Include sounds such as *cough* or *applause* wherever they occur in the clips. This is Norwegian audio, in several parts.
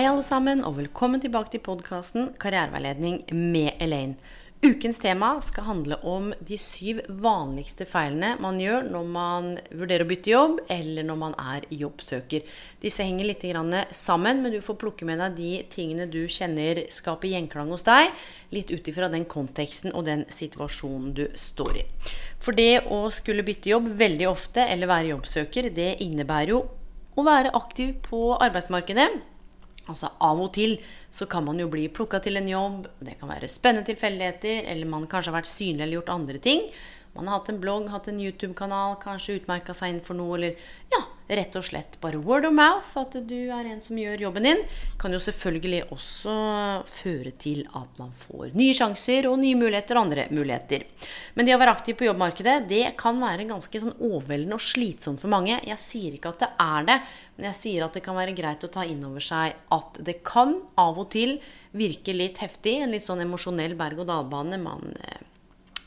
Hei, alle sammen, og velkommen tilbake til podkasten Karriereveiledning med Elaine. Ukens tema skal handle om de syv vanligste feilene man gjør når man vurderer å bytte jobb, eller når man er jobbsøker. Disse henger litt sammen, men du får plukke med deg de tingene du kjenner skaper gjenklang hos deg, litt ut ifra den konteksten og den situasjonen du står i. For det å skulle bytte jobb veldig ofte, eller være jobbsøker, det innebærer jo å være aktiv på arbeidsmarkedet. Altså Av og til så kan man jo bli plukka til en jobb. Det kan være spennende tilfeldigheter, eller man kanskje har vært synlig eller gjort andre ting. Man har hatt en blogg, hatt en YouTube-kanal, kanskje utmerka seg innenfor noe, eller ja, rett og slett bare word of mouth, at du er en som gjør jobben din, kan jo selvfølgelig også føre til at man får nye sjanser og nye muligheter og andre muligheter. Men det å være aktiv på jobbmarkedet, det kan være ganske sånn overveldende og slitsomt for mange. Jeg sier ikke at det er det, men jeg sier at det kan være greit å ta inn over seg at det kan av og til virke litt heftig, en litt sånn emosjonell berg-og-dal-bane. Man eh,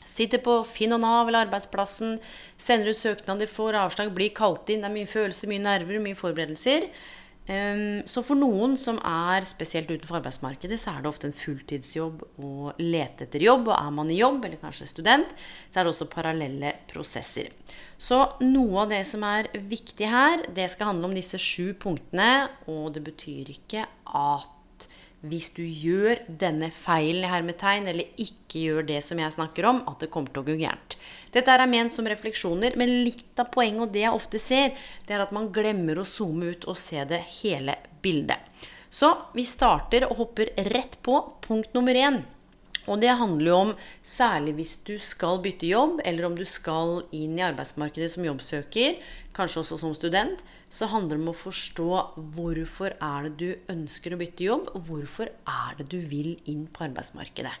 Sitter på Finn og Nav eller arbeidsplassen, sender ut søknader, får avslag, blir kalt inn. Det er mye følelser, mye nerver, mye forberedelser. Um, så for noen som er spesielt utenfor arbeidsmarkedet, så er det ofte en fulltidsjobb å lete etter jobb. Og er man i jobb, eller kanskje student, så er det også parallelle prosesser. Så noe av det som er viktig her, det skal handle om disse sju punktene. Og det betyr ikke at hvis du gjør denne feilen i hermetegn, eller ikke gjør det som jeg snakker om, at det kommer til å gå gærent. Dette er ment som refleksjoner, men litt av poenget, og det jeg ofte ser, det er at man glemmer å zoome ut og se det hele bildet. Så vi starter og hopper rett på punkt nummer én. Og det handler jo om, særlig hvis du skal bytte jobb, eller om du skal inn i arbeidsmarkedet som jobbsøker, kanskje også som student, så handler det om å forstå hvorfor er det du ønsker å bytte jobb, og hvorfor er det du vil inn på arbeidsmarkedet.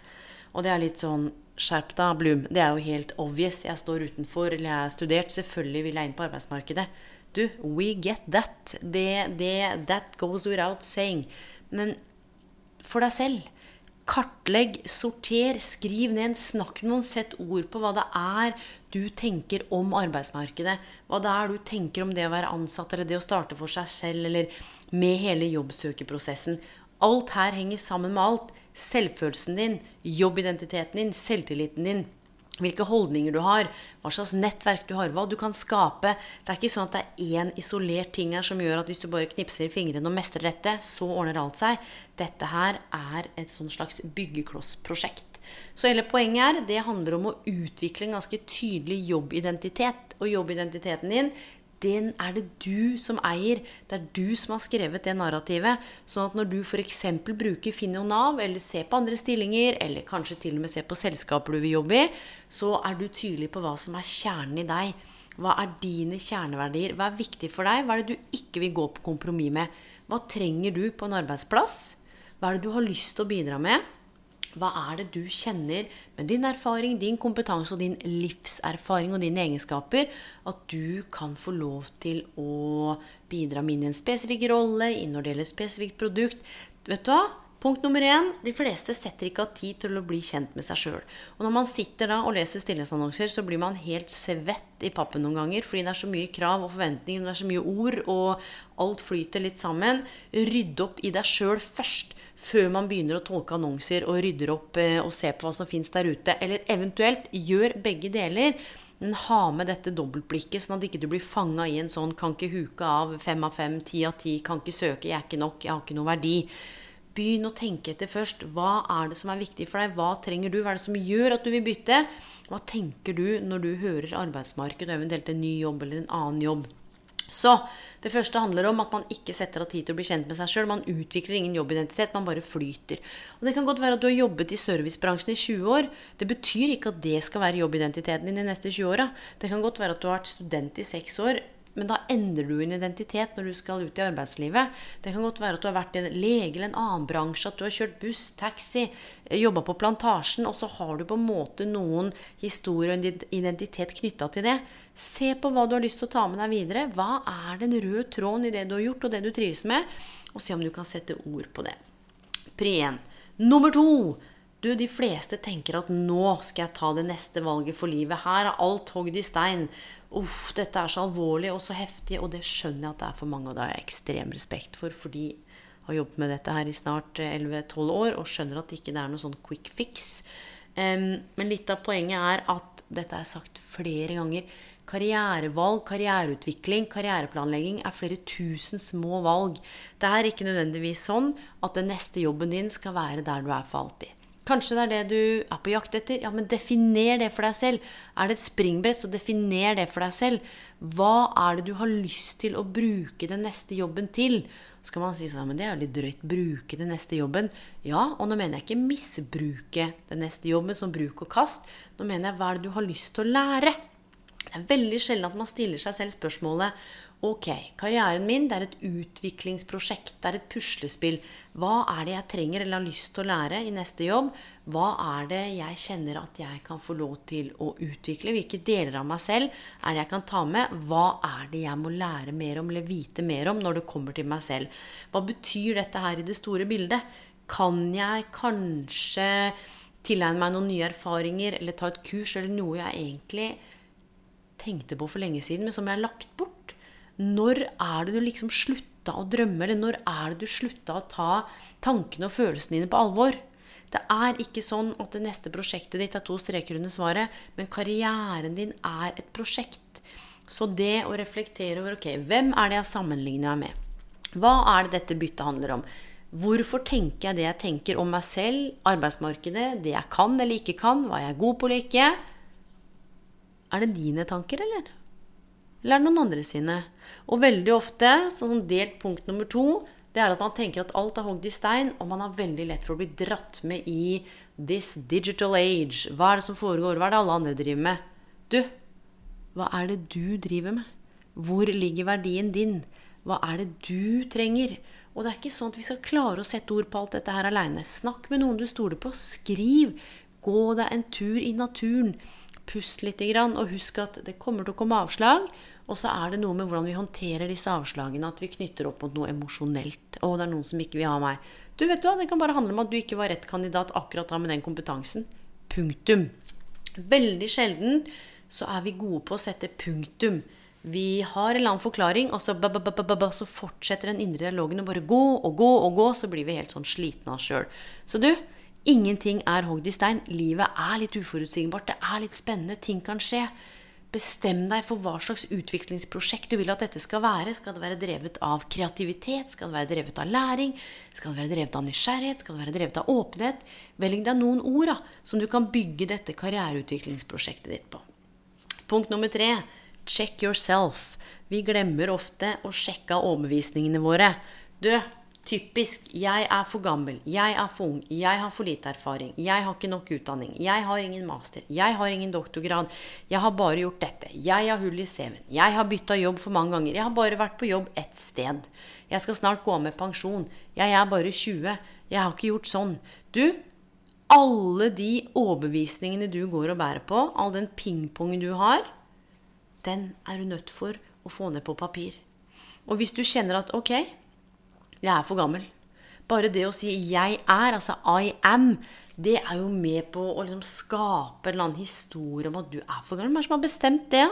Og det er litt sånn Skjerp deg, Blum. Det er jo helt obvious. Jeg står utenfor, eller jeg har studert. Selvfølgelig vil jeg inn på arbeidsmarkedet. Du, we get that. Det, det, that goes without saying. Men for deg selv Kartlegg, sorter, skriv ned, snakk med noen, sett ord på hva det er du tenker om arbeidsmarkedet. Hva det er du tenker om det å være ansatt, eller det å starte for seg selv, eller med hele jobbsøkerprosessen. Alt her henger sammen med alt. Selvfølelsen din, jobbidentiteten din, selvtilliten din hvilke holdninger du har, hva slags nettverk du har, hva du kan skape. Det er ikke sånn at det er én isolert ting her som gjør at hvis du bare knipser fingrene og mestrer dette, så ordner alt seg. Dette her er et sånn slags byggeklossprosjekt. Så hele poenget er, det handler om å utvikle en ganske tydelig jobbidentitet. Og jobbidentiteten din, den er det du som eier. Det er du som har skrevet det narrativet. Sånn at når du f.eks. bruker Finn og Nav, eller ser på andre stillinger, eller kanskje til og med ser på selskaper du vil jobbe i, så er du tydelig på hva som er kjernen i deg. Hva er dine kjerneverdier? Hva er viktig for deg? Hva er det du ikke vil gå på kompromiss med? Hva trenger du på en arbeidsplass? Hva er det du har lyst til å bidra med? Hva er det du kjenner med din erfaring, din kompetanse og din livserfaring og dine egenskaper, at du kan få lov til å bidra med inn i en spesifikk rolle, inn når det gjelder spesifikt produkt? Vet du hva? Punkt nummer én de fleste setter ikke av tid til å bli kjent med seg sjøl. Og når man sitter da og leser stillingsannonser, så blir man helt svett i pappen noen ganger. Fordi det er så mye krav og forventninger, det er så mye ord, og alt flyter litt sammen. Rydd opp i deg sjøl først før man begynner å tolke annonser og rydder opp eh, og ser på hva som fins der ute. Eller eventuelt gjør begge deler. Men ha med dette dobbeltblikket, sånn at ikke du blir fanga i en sånn kan ikke huke av fem av fem, ti av ti, kan ikke søke, jeg er ikke nok, jeg har ikke noe verdi. Begynn å tenke etter først. Hva er det som er viktig for deg? Hva trenger du? Hva er det som gjør at du vil bytte? Hva tenker du når du hører arbeidsmarkedet eventuelt en ny jobb eller en annen jobb? Så det første handler om at man ikke setter av tid til å bli kjent med seg sjøl. Man utvikler ingen jobbidentitet, man bare flyter. Og det kan godt være at du har jobbet i servicebransjen i 20 år. Det betyr ikke at det skal være jobbidentiteten din de neste 20 åra. Det kan godt være at du har vært student i 6 år. Men da endrer du en identitet når du skal ut i arbeidslivet. Det kan godt være at du har vært en lege eller en annen bransje, at du har kjørt buss, taxi, eh, jobba på plantasjen, og så har du på en måte noen historier og identitet knytta til det. Se på hva du har lyst til å ta med deg videre. Hva er den røde tråden i det du har gjort, og det du trives med? Og se om du kan sette ord på det. Pri 1. Nummer to. Du, de fleste tenker at nå skal jeg ta det neste valget for livet. Her er alt hogd i stein. Uff, dette er så alvorlig og så heftig. Og det skjønner jeg at det er for mange, og det har jeg ekstrem respekt for. Fordi jeg har jobbet med dette her i snart 11-12 år og skjønner at det ikke er noe sånn quick fix. Um, men litt av poenget er at dette er sagt flere ganger. Karrierevalg, karriereutvikling, karriereplanlegging er flere tusen små valg. Det er ikke nødvendigvis sånn at den neste jobben din skal være der du er for alltid. Kanskje det er det du er på jakt etter. Ja, men definer det for deg selv. Er det et springbrett, så definer det for deg selv. Hva er det du har lyst til å bruke den neste jobben til? Så kan man si sånn, ja, men det er jo litt drøyt. Bruke den neste jobben. Ja, og nå mener jeg ikke misbruke den neste jobben som bruk og kast. Nå mener jeg hva er det du har lyst til å lære? Det er veldig sjelden at man stiller seg selv spørsmålet Ok, karrieren min det er et utviklingsprosjekt. Det er et puslespill. Hva er det jeg trenger eller har lyst til å lære i neste jobb? Hva er det jeg kjenner at jeg kan få lov til å utvikle? Hvilke deler av meg selv er det jeg kan ta med? Hva er det jeg må lære mer om eller vite mer om når det kommer til meg selv? Hva betyr dette her i det store bildet? Kan jeg kanskje tilegne meg noen nye erfaringer eller ta et kurs eller noe jeg egentlig tenkte på for lenge siden, men som jeg har lagt bort? Når er det du liksom slutta å drømme, eller når er det du slutta å ta tankene og følelsene dine på alvor? Det er ikke sånn at det neste prosjektet ditt er to streker under svaret, men karrieren din er et prosjekt. Så det å reflektere over ok, hvem er det jeg sammenligner meg med? Hva er det dette byttet handler om? Hvorfor tenker jeg det jeg tenker om meg selv, arbeidsmarkedet, det jeg kan eller ikke kan, hva jeg er god på eller ikke? Er det dine tanker, eller? Eller er det noen andre sine? Og veldig ofte, sånn delt punkt nummer to, det er at man tenker at alt er hogd i stein, og man har veldig lett for å bli dratt med i this digital age. Hva er det som foregår? Hva er det alle andre driver med? Du, hva er det du driver med? Hvor ligger verdien din? Hva er det du trenger? Og det er ikke sånn at vi skal klare å sette ord på alt dette her aleine. Snakk med noen du stoler på. Skriv. Gå deg en tur i naturen. Pust litt, og husk at det kommer til å komme avslag. Og så er det noe med hvordan vi håndterer disse avslagene, at vi knytter opp mot noe emosjonelt. Å, det er noen som ikke vil ha meg. Du vet du hva, Det kan bare handle om at du ikke var rett kandidat akkurat da med den kompetansen. Punktum. Veldig sjelden så er vi gode på å sette punktum. Vi har en eller annen forklaring, og så, så fortsetter den indre dialogen å bare gå og gå og gå. Så blir vi helt sånn slitne av oss sjøl. Så du, ingenting er hogd i stein. Livet er litt uforutsigbart. Det er litt spennende. Ting kan skje. Bestem deg for hva slags utviklingsprosjekt du vil at dette skal være. Skal det være drevet av kreativitet? Skal det være drevet av læring? Skal det være drevet av nysgjerrighet? Skal det være drevet av åpenhet? Velg deg noen ord da, som du kan bygge dette karriereutviklingsprosjektet ditt på. Punkt nummer tre check yourself. Vi glemmer ofte å sjekke av overbevisningene våre. Du, Typisk 'jeg er for gammel', 'jeg er for ung', 'jeg har for lite erfaring', 'jeg har ikke nok utdanning', 'jeg har ingen master', 'jeg har ingen doktorgrad', 'jeg har bare gjort dette', 'jeg har hull i CV-en', 'jeg har bytta jobb for mange ganger', 'jeg har bare vært på jobb ett sted', 'jeg skal snart gå av med pensjon', 'jeg er bare 20', 'jeg har ikke gjort sånn'. Du, alle de overbevisningene du går og bærer på, all den pingpongen du har, den er du nødt for å få ned på papir. Og hvis du kjenner at ok, jeg er for gammel. Bare det å si 'jeg er', altså 'I am', det er jo med på å liksom skape en eller annen historie om at du er for gammel. Hvem er det som har bestemt det?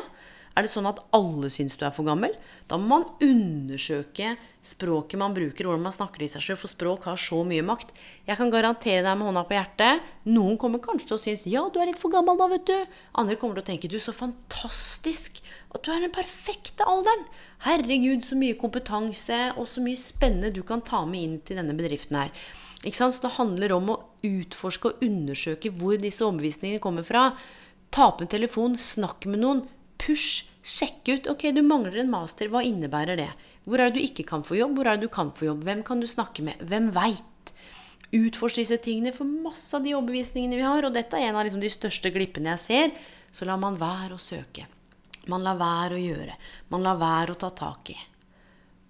Er det sånn at alle syns du er for gammel? Da må man undersøke språket man bruker, hvordan man snakker til seg sjøl, for språk har så mye makt. Jeg kan garantere deg med hånda på hjertet, noen kommer kanskje til å synes ja, du er litt for gammel da, vet du. Andre kommer til å tenke du, så fantastisk at du er den perfekte alderen. Herregud, så mye kompetanse og så mye spennende du kan ta med inn til denne bedriften her. Ikke sant? Så det handler om å utforske og undersøke hvor disse overbevisningene kommer fra. Ta opp en telefon, snakk med noen. Push. Sjekk ut. Ok, du mangler en master. Hva innebærer det? Hvor er det du ikke kan få jobb? Hvor er det du kan få jobb? Hvem kan du snakke med? Hvem veit? Utforsk disse tingene for masse av de overbevisningene vi har. Og dette er en av liksom de største glippene jeg ser. Så lar man være å søke. Man lar være å gjøre. Man lar være å ta tak i.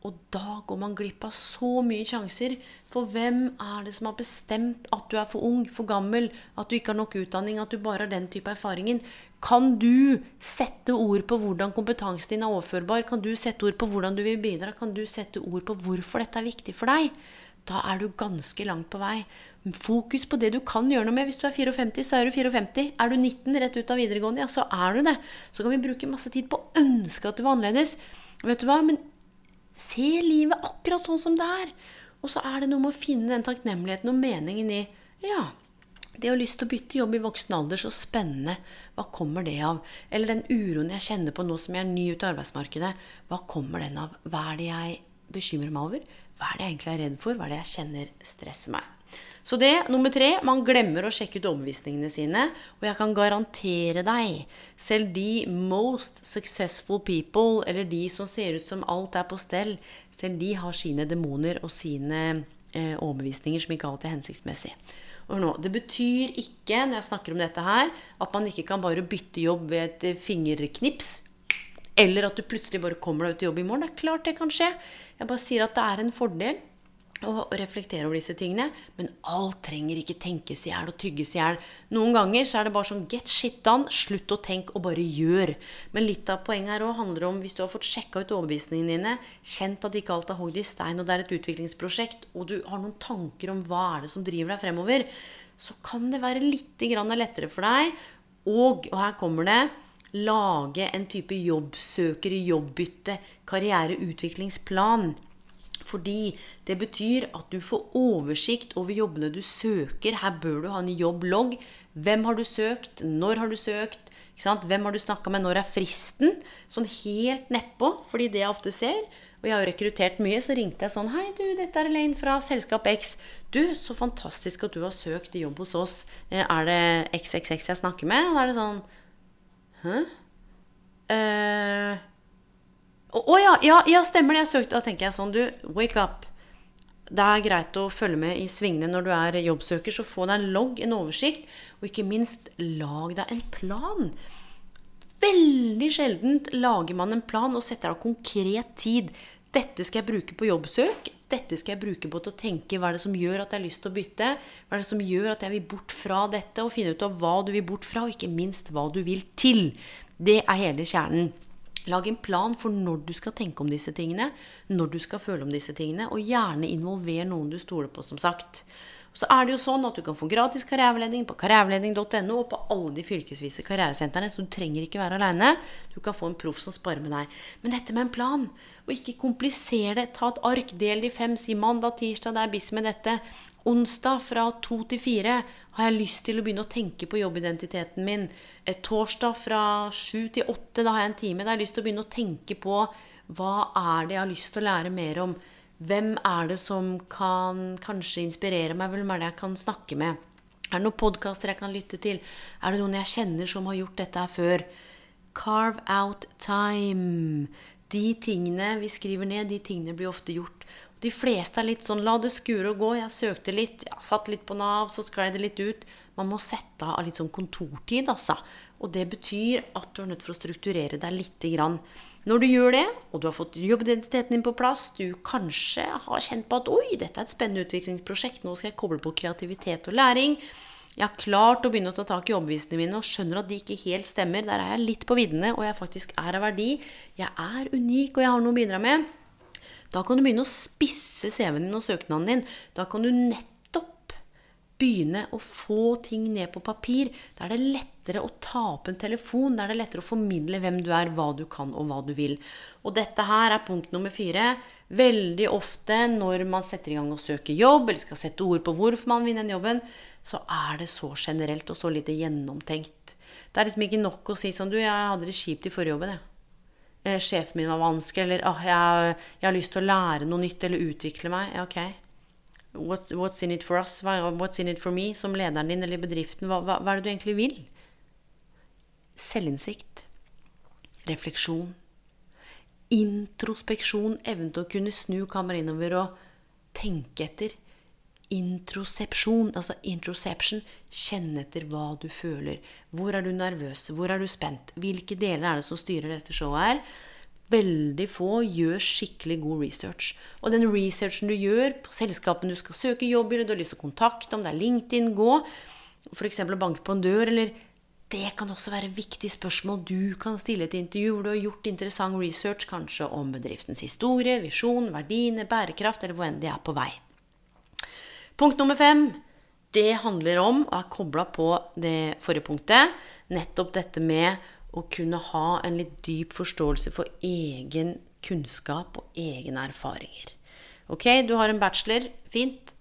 Og da går man glipp av så mye sjanser. For hvem er det som har bestemt at du er for ung, for gammel, at du ikke har nok utdanning, at du bare har den type erfaringen? Kan du sette ord på hvordan kompetansen din er overførbar? Kan du sette ord på hvordan du vil bidra? Kan du sette ord på hvorfor dette er viktig for deg? Da er du ganske langt på vei. Fokus på det du kan gjøre noe med. Hvis du er 54, så er du 54. Er du 19 rett ut av videregående, ja, så er du det. Så kan vi bruke masse tid på å ønske at du var annerledes. Vet du hva? Men Se livet akkurat sånn som det er. Og så er det noe med å finne den takknemligheten og meningen i Ja, det å lyst til å bytte jobb i voksen alder, så spennende. Hva kommer det av? Eller den uroen jeg kjenner på nå som jeg er ny ute i arbeidsmarkedet. Hva kommer den av? Hva er det jeg bekymrer meg over? Hva er det jeg egentlig er redd for? Hva er det jeg kjenner stresser meg? Så det, nummer tre, man glemmer å sjekke ut overbevisningene sine. Og jeg kan garantere deg, selv de most successful people, eller de som ser ut som alt er på stell, selv de har sine demoner og sine eh, overbevisninger som ikke alltid er hensiktsmessig. Og nå, Det betyr ikke når jeg snakker om dette her, at man ikke kan bare bytte jobb ved et fingerknips. Eller at du plutselig bare kommer deg ut i jobb i morgen. Det er klart det kan skje. Jeg bare sier at det er en fordel og reflektere over disse tingene. Men alt trenger ikke tenkes i hjel og tygges i hjel. Noen ganger så er det bare sånn get shit done. Slutt å tenke og bare gjør. Men litt av poenget her også handler om hvis du har fått sjekka ut overbevisningene dine, kjent at ikke alt er hogd i stein, og det er et utviklingsprosjekt, og du har noen tanker om hva er det som driver deg fremover, så kan det være litt lettere for deg. Og, og her kommer det lage en type jobbsøker, jobbbytte, karriereutviklingsplan. Fordi det betyr at du får oversikt over jobbene du søker. Her bør du ha en jobblogg. Hvem har du søkt? Når har du søkt? Hvem har du snakka med? Når er fristen? Sånn helt nedpå. Fordi det jeg ofte ser, og jeg har jo rekruttert mye, så ringte jeg sånn Hei, du, dette er Elaine fra Selskap X. Du, så fantastisk at du har søkt jobb hos oss. Eh, er det XXX jeg snakker med? Da er det sånn Hæ? Uh, å ja, ja, ja, stemmer det. Jeg søkte, da tenker jeg sånn, du, wake up. Det er greit å følge med i svingene når du er jobbsøker, så få deg en logg, en oversikt, og ikke minst lag deg en plan. Veldig sjelden lager man en plan og setter av konkret tid. Dette skal jeg bruke på jobbsøk. Dette skal jeg bruke på til å tenke hva er det som gjør at jeg har lyst til å bytte. Hva er det som gjør at jeg vil bort fra dette, og finne ut av hva du vil bort fra, og ikke minst hva du vil til. Det er hele kjernen. Lag en plan for når du skal tenke om disse tingene, når du skal føle om disse tingene, og gjerne involver noen du stoler på, som sagt. så er det jo sånn at du kan få gratis karriereveiledning på karriereveiledning.no og på alle de fylkesvise karrieresentrene, så du trenger ikke være aleine. Du kan få en proff som sparer med deg. Men dette med en plan, og ikke komplisere det. Ta et ark, del det i fem, si mandag, tirsdag, det er biss med dette. Onsdag fra to til fire har jeg lyst til å begynne å tenke på jobbidentiteten min. Torsdag fra sju til åtte, har jeg en time. Da har jeg lyst til å begynne å tenke på hva er det jeg har lyst til å lære mer om. Hvem er det som kan kanskje inspirere meg? Hvem er det jeg kan snakke med? Er det noen podkaster jeg kan lytte til? Er det noen jeg kjenner som har gjort dette her før? Carve out time. De tingene vi skriver ned, de tingene blir ofte gjort. De fleste er litt sånn la det skure og gå. Jeg søkte litt, jeg satt litt på Nav, så sklei det litt ut. Man må sette av litt sånn kontortid, altså. Og det betyr at du er nødt for å strukturere deg lite grann. Når du gjør det, og du har fått jobbidentiteten din på plass, du kanskje har kjent på at oi, dette er et spennende utviklingsprosjekt, nå skal jeg koble på kreativitet og læring. Jeg har klart å begynne å ta tak i overbevisningene mine og skjønner at de ikke helt stemmer. Der er jeg litt på viddene, og jeg faktisk er av verdi. Jeg er unik, og jeg har noe å bidra med. Da kan du begynne å spisse CV-en din og søknaden din. Da kan du nettopp begynne å få ting ned på papir. Da er det lettere å ta opp en telefon. Da er det lettere å formidle hvem du er, hva du kan, og hva du vil. Og dette her er punkt nummer fire. Veldig ofte når man setter i gang og søker jobb, eller skal sette ord på hvorfor man vil den jobben, så er det så generelt og så lite gjennomtenkt. Det er liksom ikke nok å si sånn Du, jeg hadde det kjipt i forrige jobben, jeg. Eh, sjefen min var vanskelig, eller oh, jeg, jeg, har lyst til å lære noe nytt eller utvikle meg. Ja, ok. What's, what's, in it for us? What's in it for me? Som lederen din eller bedriften, hva, hva, hva er det du egentlig vil? Selvinnsikt. Refleksjon. Introspeksjon. Evnen til å kunne snu kammeret innover og tenke etter. Introsepsjon, altså introception. Kjenne etter hva du føler. Hvor er du nervøs? Hvor er du spent? Hvilke deler er det som styrer dette showet her? Veldig få gjør skikkelig god research. Og den researchen du gjør på selskapene du skal søke jobb i, eller du har lyst til å kontakte, om det er LinkedIn, gå, f.eks. å banke på en dør, eller det kan også være viktige spørsmål du kan stille til intervju hvor du har gjort interessant research, kanskje om bedriftens historie, visjon, verdiene, bærekraft, eller hvor enn de er på vei. Punkt nummer fem. Det handler om, og er kobla på det forrige punktet, nettopp dette med å kunne ha en litt dyp forståelse for egen kunnskap og egne erfaringer. Ok, du har en bachelor. Fint.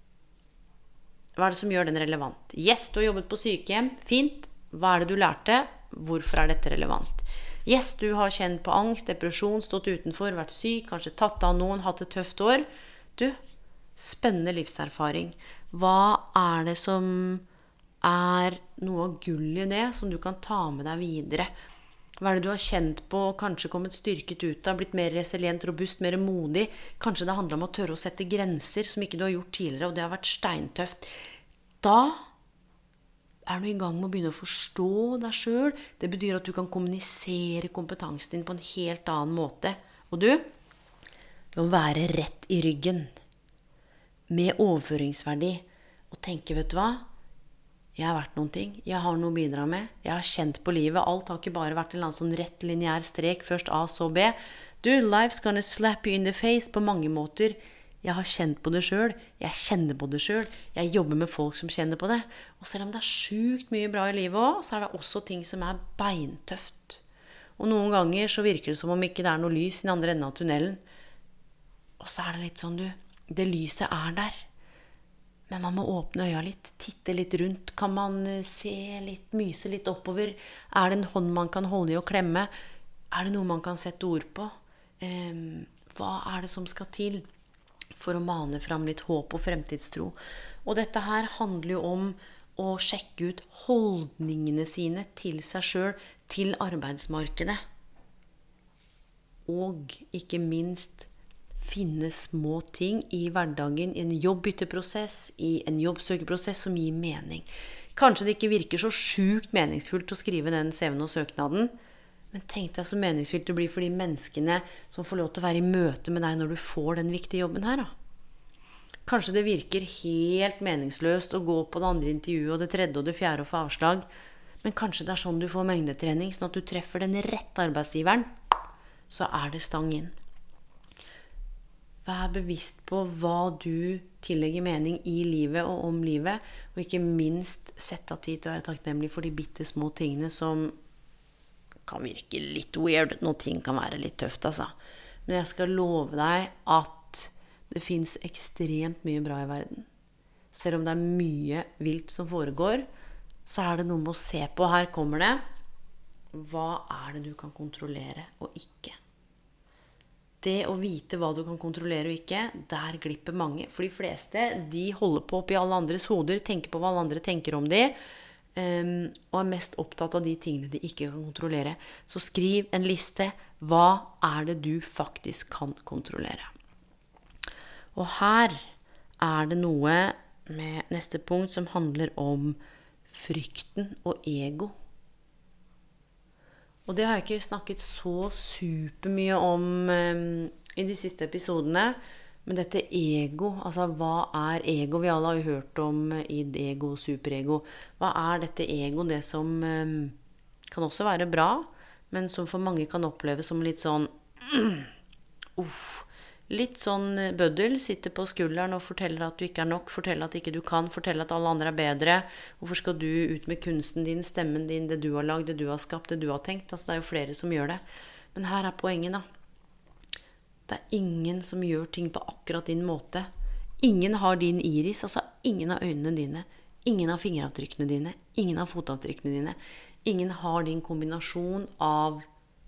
Hva er det som gjør den relevant? Yes, du har jobbet på sykehjem. Fint. Hva er det du lærte? Hvorfor er dette relevant? Yes, du har kjent på angst, depresjon, stått utenfor, vært syk, kanskje tatt av noen, hatt et tøft år. Du, spennende livserfaring. Hva er det som er noe av gullet i det, som du kan ta med deg videre? Hva er det du har kjent på, og kanskje kommet styrket ut av, blitt mer resilient, robust, mer modig? Kanskje det handler om å tørre å sette grenser som ikke du har gjort tidligere, og det har vært steintøft. Da er du i gang med å begynne å forstå deg sjøl. Det betyr at du kan kommunisere kompetansen din på en helt annen måte. Og du, ved å være rett i ryggen med overføringsverdi og tenke, vet du hva Jeg har vært noen ting. Jeg har noe å bidra med. Jeg har kjent på livet. Alt har ikke bare vært en sånn rett lineær strek. Først A, så B. Du, life's gonna slap you in the face på mange måter. Jeg har kjent på det sjøl. Jeg kjenner på det sjøl. Jeg jobber med folk som kjenner på det. Og selv om det er sjukt mye bra i livet òg, så er det også ting som er beintøft. Og noen ganger så virker det som om ikke det er noe lys i den andre enden av tunnelen. Og så er det litt sånn, du det lyset er der. Men man må åpne øya litt, titte litt rundt. Kan man eh, se litt, myse litt oppover? Er det en hånd man kan holde i og klemme? Er det noe man kan sette ord på? hva er det som skal til for å mane fram litt håp og fremtidstro? Og dette her handler jo om å sjekke ut holdningene sine til seg sjøl, til arbeidsmarkedet. Og ikke minst finne små ting i hverdagen, i en jobbbytteprosess, i en jobbsøkeprosess som gir mening. Kanskje det ikke virker så sjukt meningsfullt å skrive den CV-en og søknaden, men tenk deg så meningsfylt det blir for de menneskene som får lov til å være i møte med deg når du får den viktige jobben her. Da. Kanskje det virker helt meningsløst å gå på det andre intervjuet og det tredje og det fjerde og få avslag. Men kanskje det er sånn du får mengdetrening, sånn at du treffer den rette arbeidsgiveren. Så er det stang inn. Vær bevisst på hva du tillegger mening i livet og om livet. Og ikke minst sett av tid til å være takknemlig for de bitte små tingene som kan virke litt weird når ting kan være litt tøft, altså. Men jeg skal love deg at det fins ekstremt mye bra i verden. Selv om det er mye vilt som foregår, så er det noe med å se på. Her kommer det. Hva er det du kan kontrollere og ikke? Det å vite hva du kan kontrollere og ikke, der glipper mange. For de fleste de holder på oppi alle andres hoder, tenker på hva alle andre tenker om de, um, og er mest opptatt av de tingene de ikke kan kontrollere. Så skriv en liste. Hva er det du faktisk kan kontrollere? Og her er det noe med neste punkt som handler om frykten og ego. Og det har jeg ikke snakket så supermye om um, i de siste episodene. Men dette ego, altså hva er ego? Vi alle har jo hørt om id, ego, superego. Hva er dette ego? Det som um, kan også være bra, men som for mange kan oppleves som litt sånn *clears throat* Uff. Litt sånn bøddel. Sitter på skulderen og forteller at du ikke er nok. Forteller at ikke du kan. Forteller at alle andre er bedre. Hvorfor skal du ut med kunsten din, stemmen din, det du har lagd, det du har skapt, det du har tenkt? Altså, det er jo flere som gjør det. Men her er poenget, da. Det er ingen som gjør ting på akkurat din måte. Ingen har din iris. Altså ingen har øynene dine. Ingen har fingeravtrykkene dine. Ingen har fotavtrykkene dine. Ingen har din kombinasjon av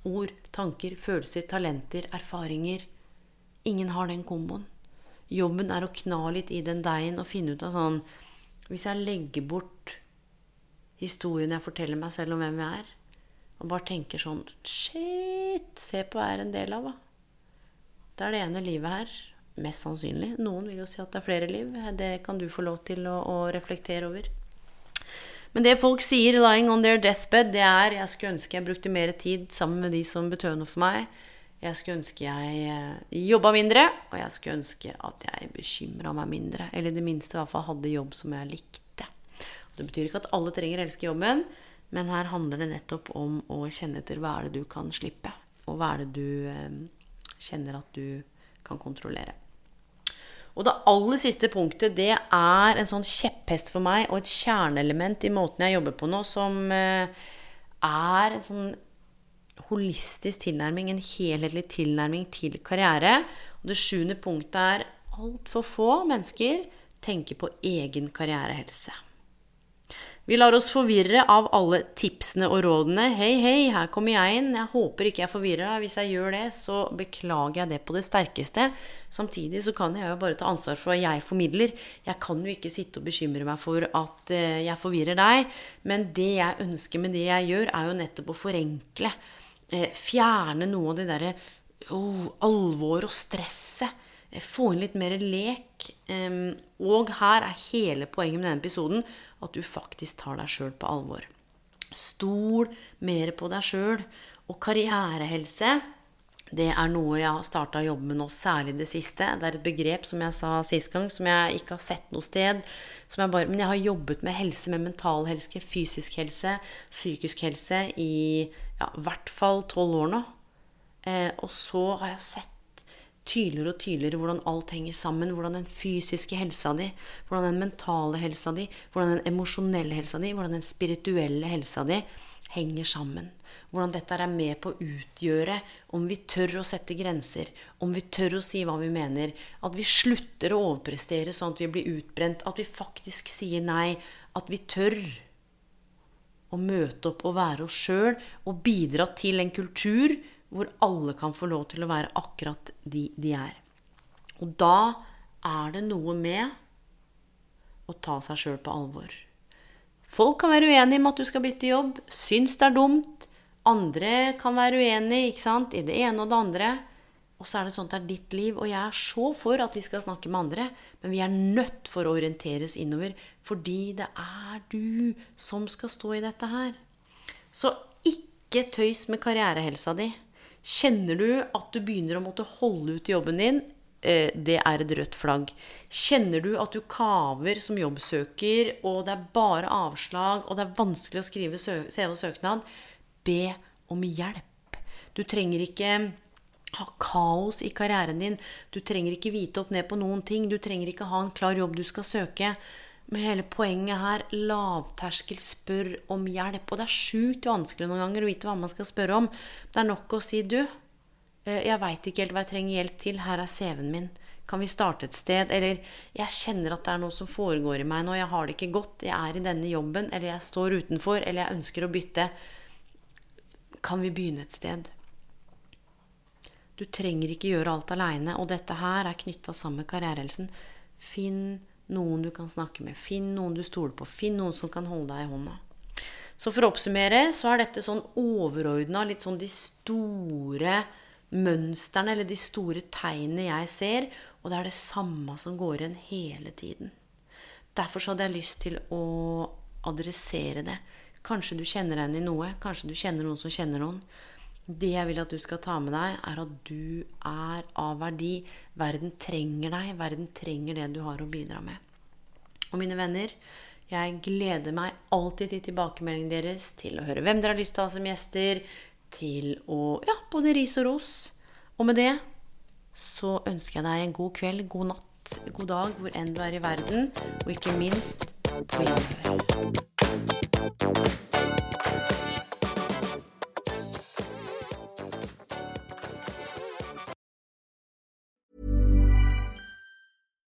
ord, tanker, følelser, talenter, erfaringer Ingen har den komboen. Jobben er å kna litt i den deigen og finne ut av sånn Hvis jeg legger bort historien jeg forteller meg selv om hvem jeg er, og bare tenker sånn Shit! Se på hva jeg er en del av, da. Det er det ene livet her. Mest sannsynlig. Noen vil jo si at det er flere liv. Det kan du få lov til å, å reflektere over. Men det folk sier 'lying on their deathbed', det er 'jeg skulle ønske jeg brukte mer tid sammen med de som betød noe for meg'. Jeg skulle ønske jeg eh, jobba mindre, og jeg skulle ønske at jeg bekymra meg mindre. Eller i det minste i hvert fall hadde jobb som jeg likte. Det betyr ikke at alle trenger å elske jobben, men her handler det nettopp om å kjenne etter hva er det du kan slippe, og hva er det du eh, kjenner at du kan kontrollere. Og det aller siste punktet, det er en sånn kjepphest for meg, og et kjerneelement i måten jeg jobber på nå, som eh, er en sånn holistisk tilnærming, en helhetlig tilnærming til karriere. Og det sjuende punktet er altfor få mennesker tenker på egen karrierehelse. Vi lar oss forvirre av alle tipsene og rådene. Hei, hei, her kommer jeg inn. Jeg håper ikke jeg forvirrer deg. Hvis jeg gjør det, så beklager jeg det på det sterkeste. Samtidig så kan jeg jo bare ta ansvar for hva jeg formidler. Jeg kan jo ikke sitte og bekymre meg for at eh, jeg forvirrer deg. Men det jeg ønsker med det jeg gjør, er jo nettopp å forenkle fjerne noe av det derre oh, alvoret og stresset. Eh, få inn litt mer lek. Eh, og her er hele poenget med denne episoden at du faktisk tar deg sjøl på alvor. Stol mer på deg sjøl. Og karrierehelse det er noe jeg har starta å jobbe med nå, særlig det siste. Det er et begrep som jeg sa sist gang, som jeg ikke har sett noe sted. Jeg bare, men jeg har jobbet med helse, med mental helse, fysisk helse, psykisk helse i ja, hvert fall tolv år nå. Eh, og så har jeg sett tydeligere og tydeligere hvordan alt henger sammen. Hvordan den fysiske helsa di, hvordan den mentale helsa di, hvordan den emosjonelle helsa di, hvordan den spirituelle helsa di henger sammen. Hvordan dette er med på å utgjøre om vi tør å sette grenser, om vi tør å si hva vi mener, at vi slutter å overprestere sånn at vi blir utbrent, at vi faktisk sier nei, at vi tør å møte opp og være oss sjøl og bidra til en kultur hvor alle kan få lov til å være akkurat de de er. Og da er det noe med å ta seg sjøl på alvor. Folk kan være uenige med at du skal bytte jobb, syns det er dumt. Andre kan være uenige ikke sant, i det ene og det andre. Og så er det sånn at det er ditt liv. Og jeg er så for at vi skal snakke med andre, men vi er nødt for å orienteres innover. Fordi det er du som skal stå i dette her. Så ikke tøys med karrierehelsa di. Kjenner du at du begynner å måtte holde ut jobben din, eh, det er et rødt flagg. Kjenner du at du kaver som jobbsøker, og det er bare avslag, og det er vanskelig å skrive CV og søknad, be om hjelp. Du trenger ikke ha kaos i karrieren din. Du trenger ikke vite opp ned på noen ting. Du trenger ikke ha en klar jobb du skal søke. Men hele poenget her lavterskel, spør om hjelp. Og det er sjukt vanskelig noen ganger å vite hva man skal spørre om. Det er nok å si du, eh, jeg veit ikke helt hva jeg trenger hjelp til. Her er CV-en min. Kan vi starte et sted? Eller jeg kjenner at det er noe som foregår i meg nå. Jeg har det ikke godt. Jeg er i denne jobben. Eller jeg står utenfor. Eller jeg ønsker å bytte. Kan vi begynne et sted? Du trenger ikke gjøre alt aleine. Og dette her er knytta sammen med karrierehelsen. Finn noen du kan snakke med. Finn noen du stoler på. Finn noen som kan holde deg i hånda. Så for å oppsummere så er dette sånn overordna, litt sånn de store mønstrene eller de store tegnene jeg ser. Og det er det samme som går igjen hele tiden. Derfor så hadde jeg lyst til å adressere det. Kanskje du kjenner deg igjen i noe. Kanskje du kjenner noen som kjenner noen. Det jeg vil at du skal ta med deg, er at du er av verdi. Verden trenger deg. Verden trenger det du har å bidra med. Og mine venner, jeg gleder meg alltid til tilbakemeldingen deres, til å høre hvem dere har lyst til å ha som gjester, til å Ja, både ris og ros. Og med det så ønsker jeg deg en god kveld, god natt, god dag hvor enn du er i verden, og ikke minst på gjenhør.